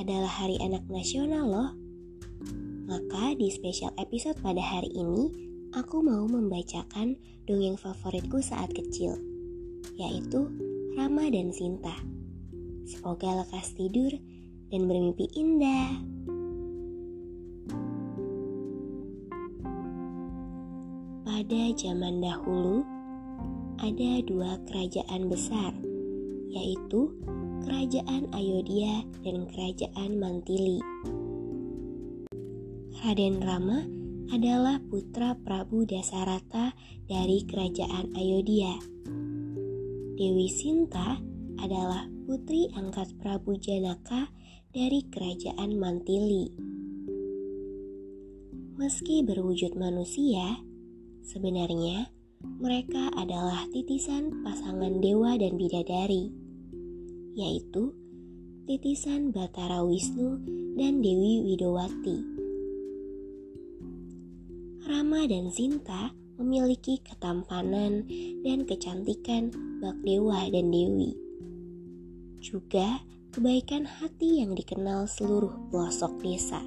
adalah Hari Anak Nasional loh. Maka di spesial episode pada hari ini, aku mau membacakan dongeng favoritku saat kecil, yaitu Rama dan Sinta. Semoga lekas tidur dan bermimpi indah. Pada zaman dahulu, ada dua kerajaan besar, yaitu Kerajaan Ayodhya dan Kerajaan Mantili. Raden Rama adalah putra Prabu Dasarata dari Kerajaan Ayodhya. Dewi Sinta adalah putri angkat Prabu Janaka dari Kerajaan Mantili. Meski berwujud manusia, sebenarnya mereka adalah titisan pasangan dewa dan bidadari yaitu titisan Batara Wisnu dan Dewi Widowati. Rama dan Sinta memiliki ketampanan dan kecantikan bak dewa dan dewi. Juga kebaikan hati yang dikenal seluruh pelosok desa.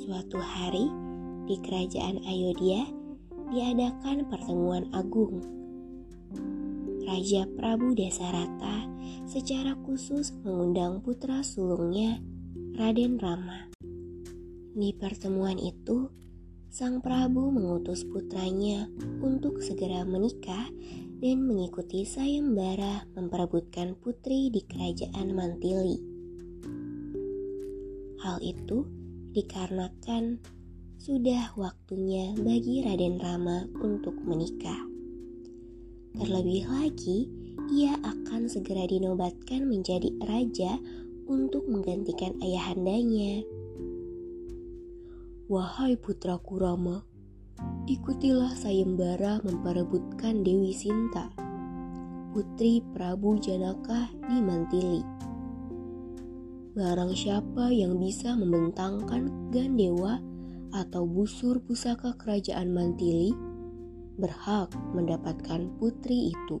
Suatu hari di kerajaan Ayodhya diadakan pertemuan agung Raja Prabu Desarata secara khusus mengundang putra sulungnya, Raden Rama. Di pertemuan itu, sang Prabu mengutus putranya untuk segera menikah dan mengikuti sayembara memperebutkan putri di kerajaan Mantili. Hal itu dikarenakan sudah waktunya bagi Raden Rama untuk menikah. Terlebih lagi, ia akan segera dinobatkan menjadi raja untuk menggantikan ayahandanya. Wahai putraku Rama, ikutilah sayembara memperebutkan Dewi Sinta, putri Prabu Janaka di Mantili. Barang siapa yang bisa membentangkan gandewa atau busur pusaka kerajaan Mantili, berhak mendapatkan putri itu.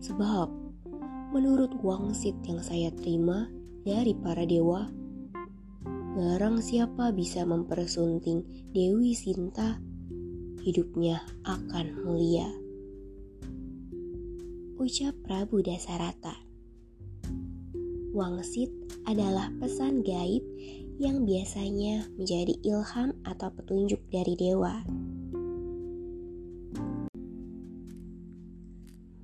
Sebab, menurut wangsit yang saya terima dari para dewa, barang siapa bisa mempersunting Dewi Sinta, hidupnya akan mulia. Ucap Prabu Dasarata. Wangsit adalah pesan gaib yang biasanya menjadi ilham atau petunjuk dari dewa.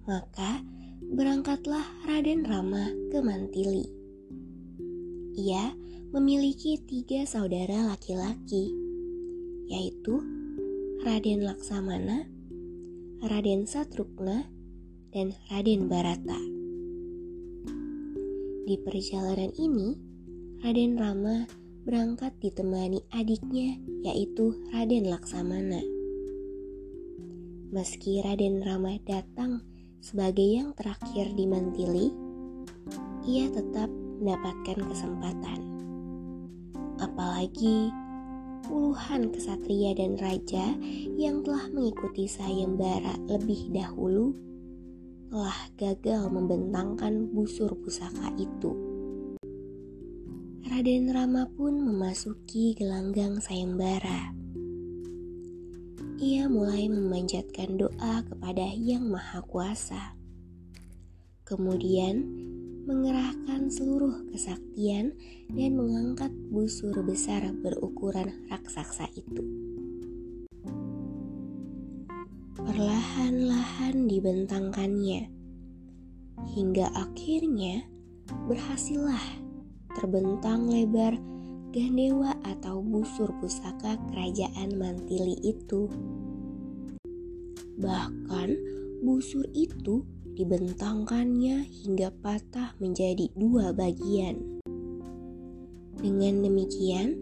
Maka berangkatlah Raden Rama ke Mantili. Ia memiliki tiga saudara laki-laki, yaitu Raden Laksamana, Raden Satrukna, dan Raden Barata. Di perjalanan ini, Raden Rama berangkat ditemani adiknya, yaitu Raden Laksamana. Meski Raden Rama datang sebagai yang terakhir di Mantili, ia tetap mendapatkan kesempatan. Apalagi puluhan kesatria dan raja yang telah mengikuti sayembara lebih dahulu telah gagal membentangkan busur pusaka itu. Raden Rama pun memasuki gelanggang sayembara ia mulai memanjatkan doa kepada Yang Maha Kuasa. Kemudian mengerahkan seluruh kesaktian dan mengangkat busur besar berukuran raksasa itu. Perlahan-lahan dibentangkannya hingga akhirnya berhasillah terbentang lebar gandewa atau busur pusaka kerajaan Mantili itu. Bahkan busur itu dibentangkannya hingga patah menjadi dua bagian. Dengan demikian,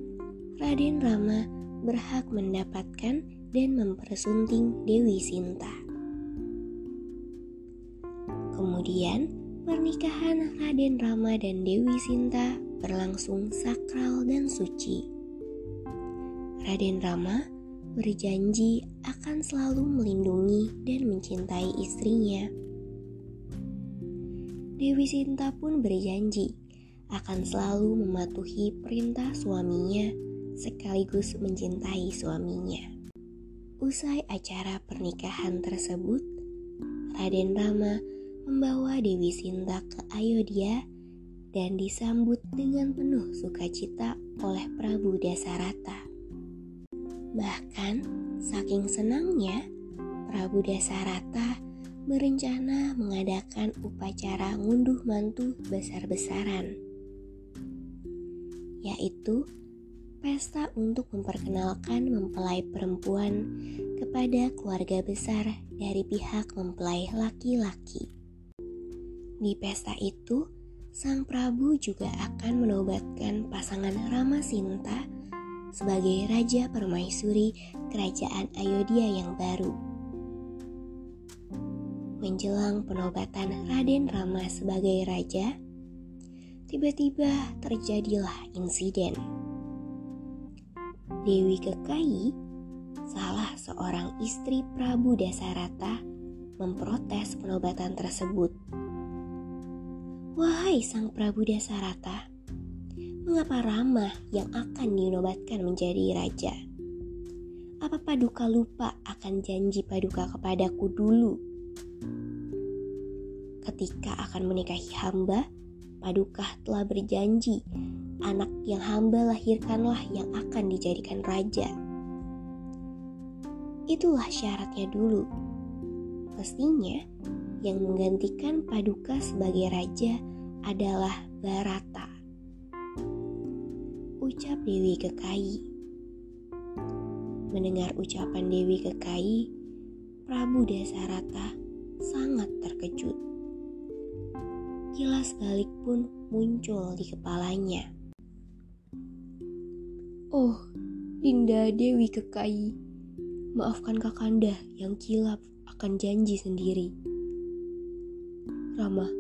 Raden Rama berhak mendapatkan dan mempersunting Dewi Sinta. Kemudian, pernikahan Raden Rama dan Dewi Sinta berlangsung sakral dan suci. Raden Rama berjanji akan selalu melindungi dan mencintai istrinya. Dewi Sinta pun berjanji akan selalu mematuhi perintah suaminya sekaligus mencintai suaminya. Usai acara pernikahan tersebut, Raden Rama membawa Dewi Sinta ke Ayodhya dan disambut dengan penuh sukacita oleh Prabu Dasarata. Bahkan, saking senangnya, Prabu Dasarata berencana mengadakan upacara ngunduh mantu besar-besaran, yaitu pesta untuk memperkenalkan mempelai perempuan kepada keluarga besar dari pihak mempelai laki-laki. Di pesta itu, Sang Prabu juga akan menobatkan pasangan Rama Sinta sebagai Raja Permaisuri Kerajaan Ayodhya yang baru. Menjelang penobatan Raden Rama sebagai raja, tiba-tiba terjadilah insiden. Dewi Kekayi, salah seorang istri Prabu Dasarata, memprotes penobatan tersebut Wahai Sang Prabu Dasarata, mengapa Rama yang akan dinobatkan menjadi raja? Apa Paduka lupa akan janji Paduka kepadaku dulu? Ketika akan menikahi hamba, Paduka telah berjanji anak yang hamba lahirkanlah yang akan dijadikan raja. Itulah syaratnya dulu. Mestinya yang menggantikan Paduka sebagai raja adalah Barata. Ucap Dewi Kekayi. Mendengar ucapan Dewi Kekayi, Prabu Dasarata sangat terkejut. Kilas balik pun muncul di kepalanya. Oh, Dinda Dewi Kekayi, maafkan Kakanda yang kilap akan janji sendiri. Rama,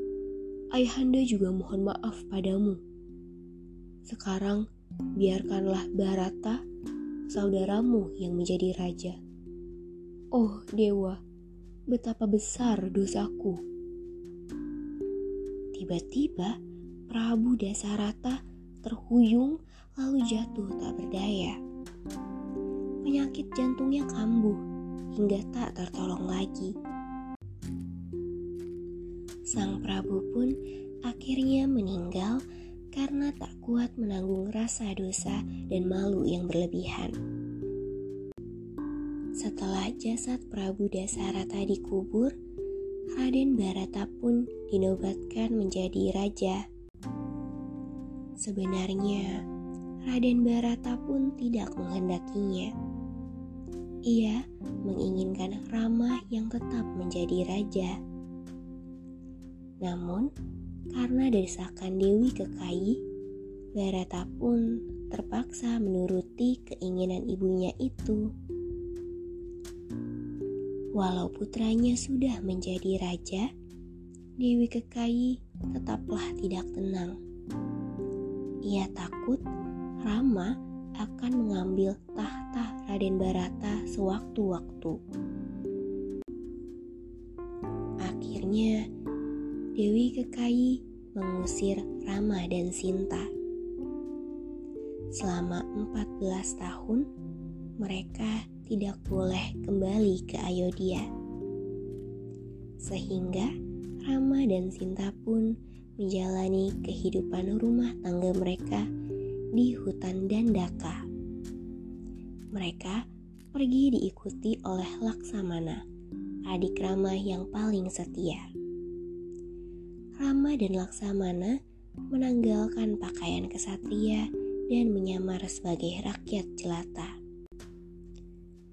ayahanda juga mohon maaf padamu. Sekarang, biarkanlah Barata, saudaramu yang menjadi raja. Oh dewa, betapa besar dosaku. Tiba-tiba, Prabu Dasarata terhuyung lalu jatuh tak berdaya. Penyakit jantungnya kambuh hingga tak tertolong lagi. Sang Prabu pun akhirnya meninggal karena tak kuat menanggung rasa dosa dan malu yang berlebihan. Setelah jasad Prabu Dasarata dikubur, Raden Barata pun dinobatkan menjadi raja. Sebenarnya, Raden Barata pun tidak menghendakinya. Ia menginginkan Rama yang tetap menjadi raja. Namun, karena desakan Dewi Kekayi, Barata pun terpaksa menuruti keinginan ibunya itu. Walau putranya sudah menjadi raja, Dewi Kekayi tetaplah tidak tenang. Ia takut Rama akan mengambil tahta Raden Barata sewaktu-waktu. Akhirnya, Dewi Kekayi mengusir Rama dan Sinta. Selama 14 tahun, mereka tidak boleh kembali ke Ayodhya. Sehingga Rama dan Sinta pun menjalani kehidupan rumah tangga mereka di hutan Dandaka. Mereka pergi diikuti oleh Laksamana, adik Rama yang paling setia. Rama dan Laksamana menanggalkan pakaian kesatria dan menyamar sebagai rakyat jelata.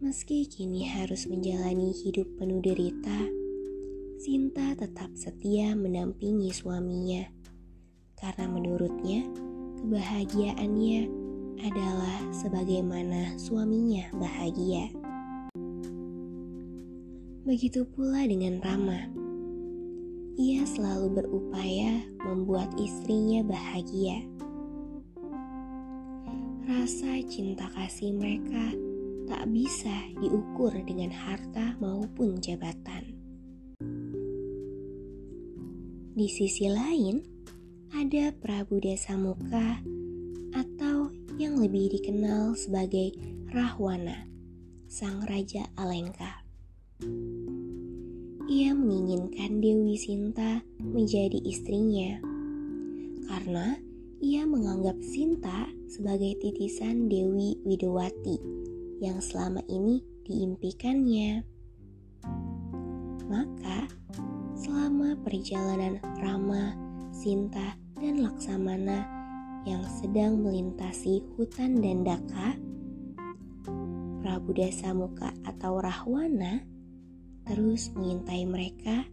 Meski kini harus menjalani hidup penuh derita, Sinta tetap setia mendampingi suaminya karena menurutnya kebahagiaannya adalah sebagaimana suaminya bahagia. Begitu pula dengan Rama. Ia selalu berupaya membuat istrinya bahagia. Rasa cinta kasih mereka tak bisa diukur dengan harta maupun jabatan. Di sisi lain, ada Prabu Desa Muka atau yang lebih dikenal sebagai Rahwana, sang Raja Alengka. Ia menginginkan Dewi Sinta menjadi istrinya karena ia menganggap Sinta sebagai titisan Dewi Widowati yang selama ini diimpikannya. Maka selama perjalanan Rama, Sinta, dan Laksamana yang sedang melintasi hutan Dandaka, Prabu Dasamuka atau Rahwana terus mengintai mereka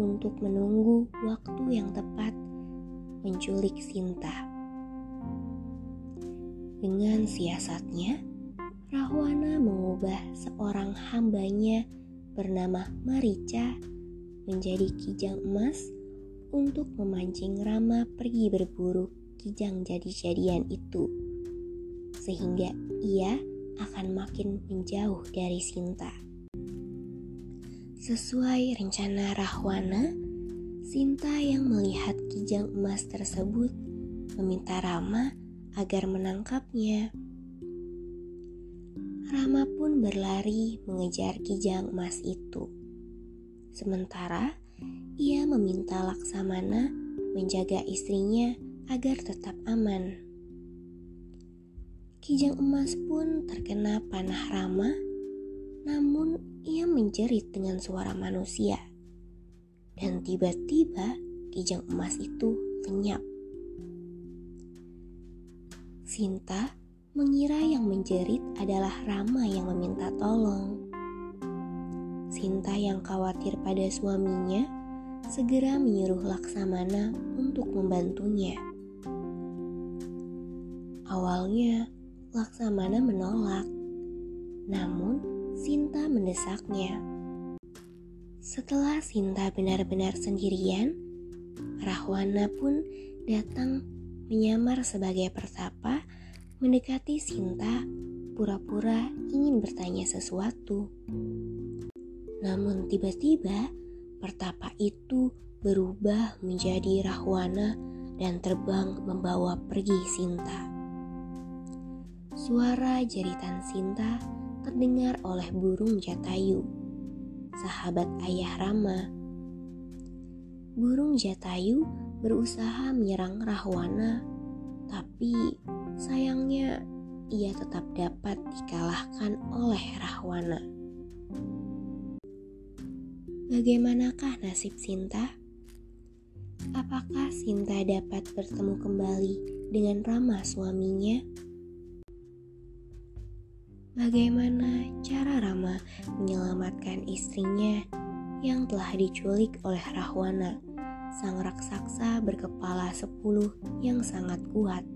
untuk menunggu waktu yang tepat menculik Sinta. Dengan siasatnya, Rahwana mengubah seorang hambanya bernama Marica menjadi kijang emas untuk memancing Rama pergi berburu kijang jadi-jadian itu. Sehingga ia akan makin menjauh dari Sinta. Sesuai rencana Rahwana, Sinta yang melihat kijang emas tersebut meminta Rama agar menangkapnya. Rama pun berlari mengejar kijang emas itu. Sementara ia meminta Laksamana menjaga istrinya agar tetap aman. Kijang emas pun terkena panah Rama, menjerit dengan suara manusia. Dan tiba-tiba kijang emas itu lenyap. Sinta mengira yang menjerit adalah Rama yang meminta tolong. Sinta yang khawatir pada suaminya segera menyuruh Laksamana untuk membantunya. Awalnya, Laksamana menolak, namun Sinta mendesaknya. Setelah Sinta benar-benar sendirian, Rahwana pun datang menyamar sebagai pertapa mendekati Sinta pura-pura ingin bertanya sesuatu. Namun tiba-tiba pertapa itu berubah menjadi Rahwana dan terbang membawa pergi Sinta. Suara jeritan Sinta terdengar oleh burung Jatayu, sahabat ayah Rama. Burung Jatayu berusaha menyerang Rahwana, tapi sayangnya ia tetap dapat dikalahkan oleh Rahwana. Bagaimanakah nasib Sinta? Apakah Sinta dapat bertemu kembali dengan Rama suaminya? Bagaimana cara Rama menyelamatkan istrinya yang telah diculik oleh Rahwana, sang raksasa berkepala sepuluh yang sangat kuat?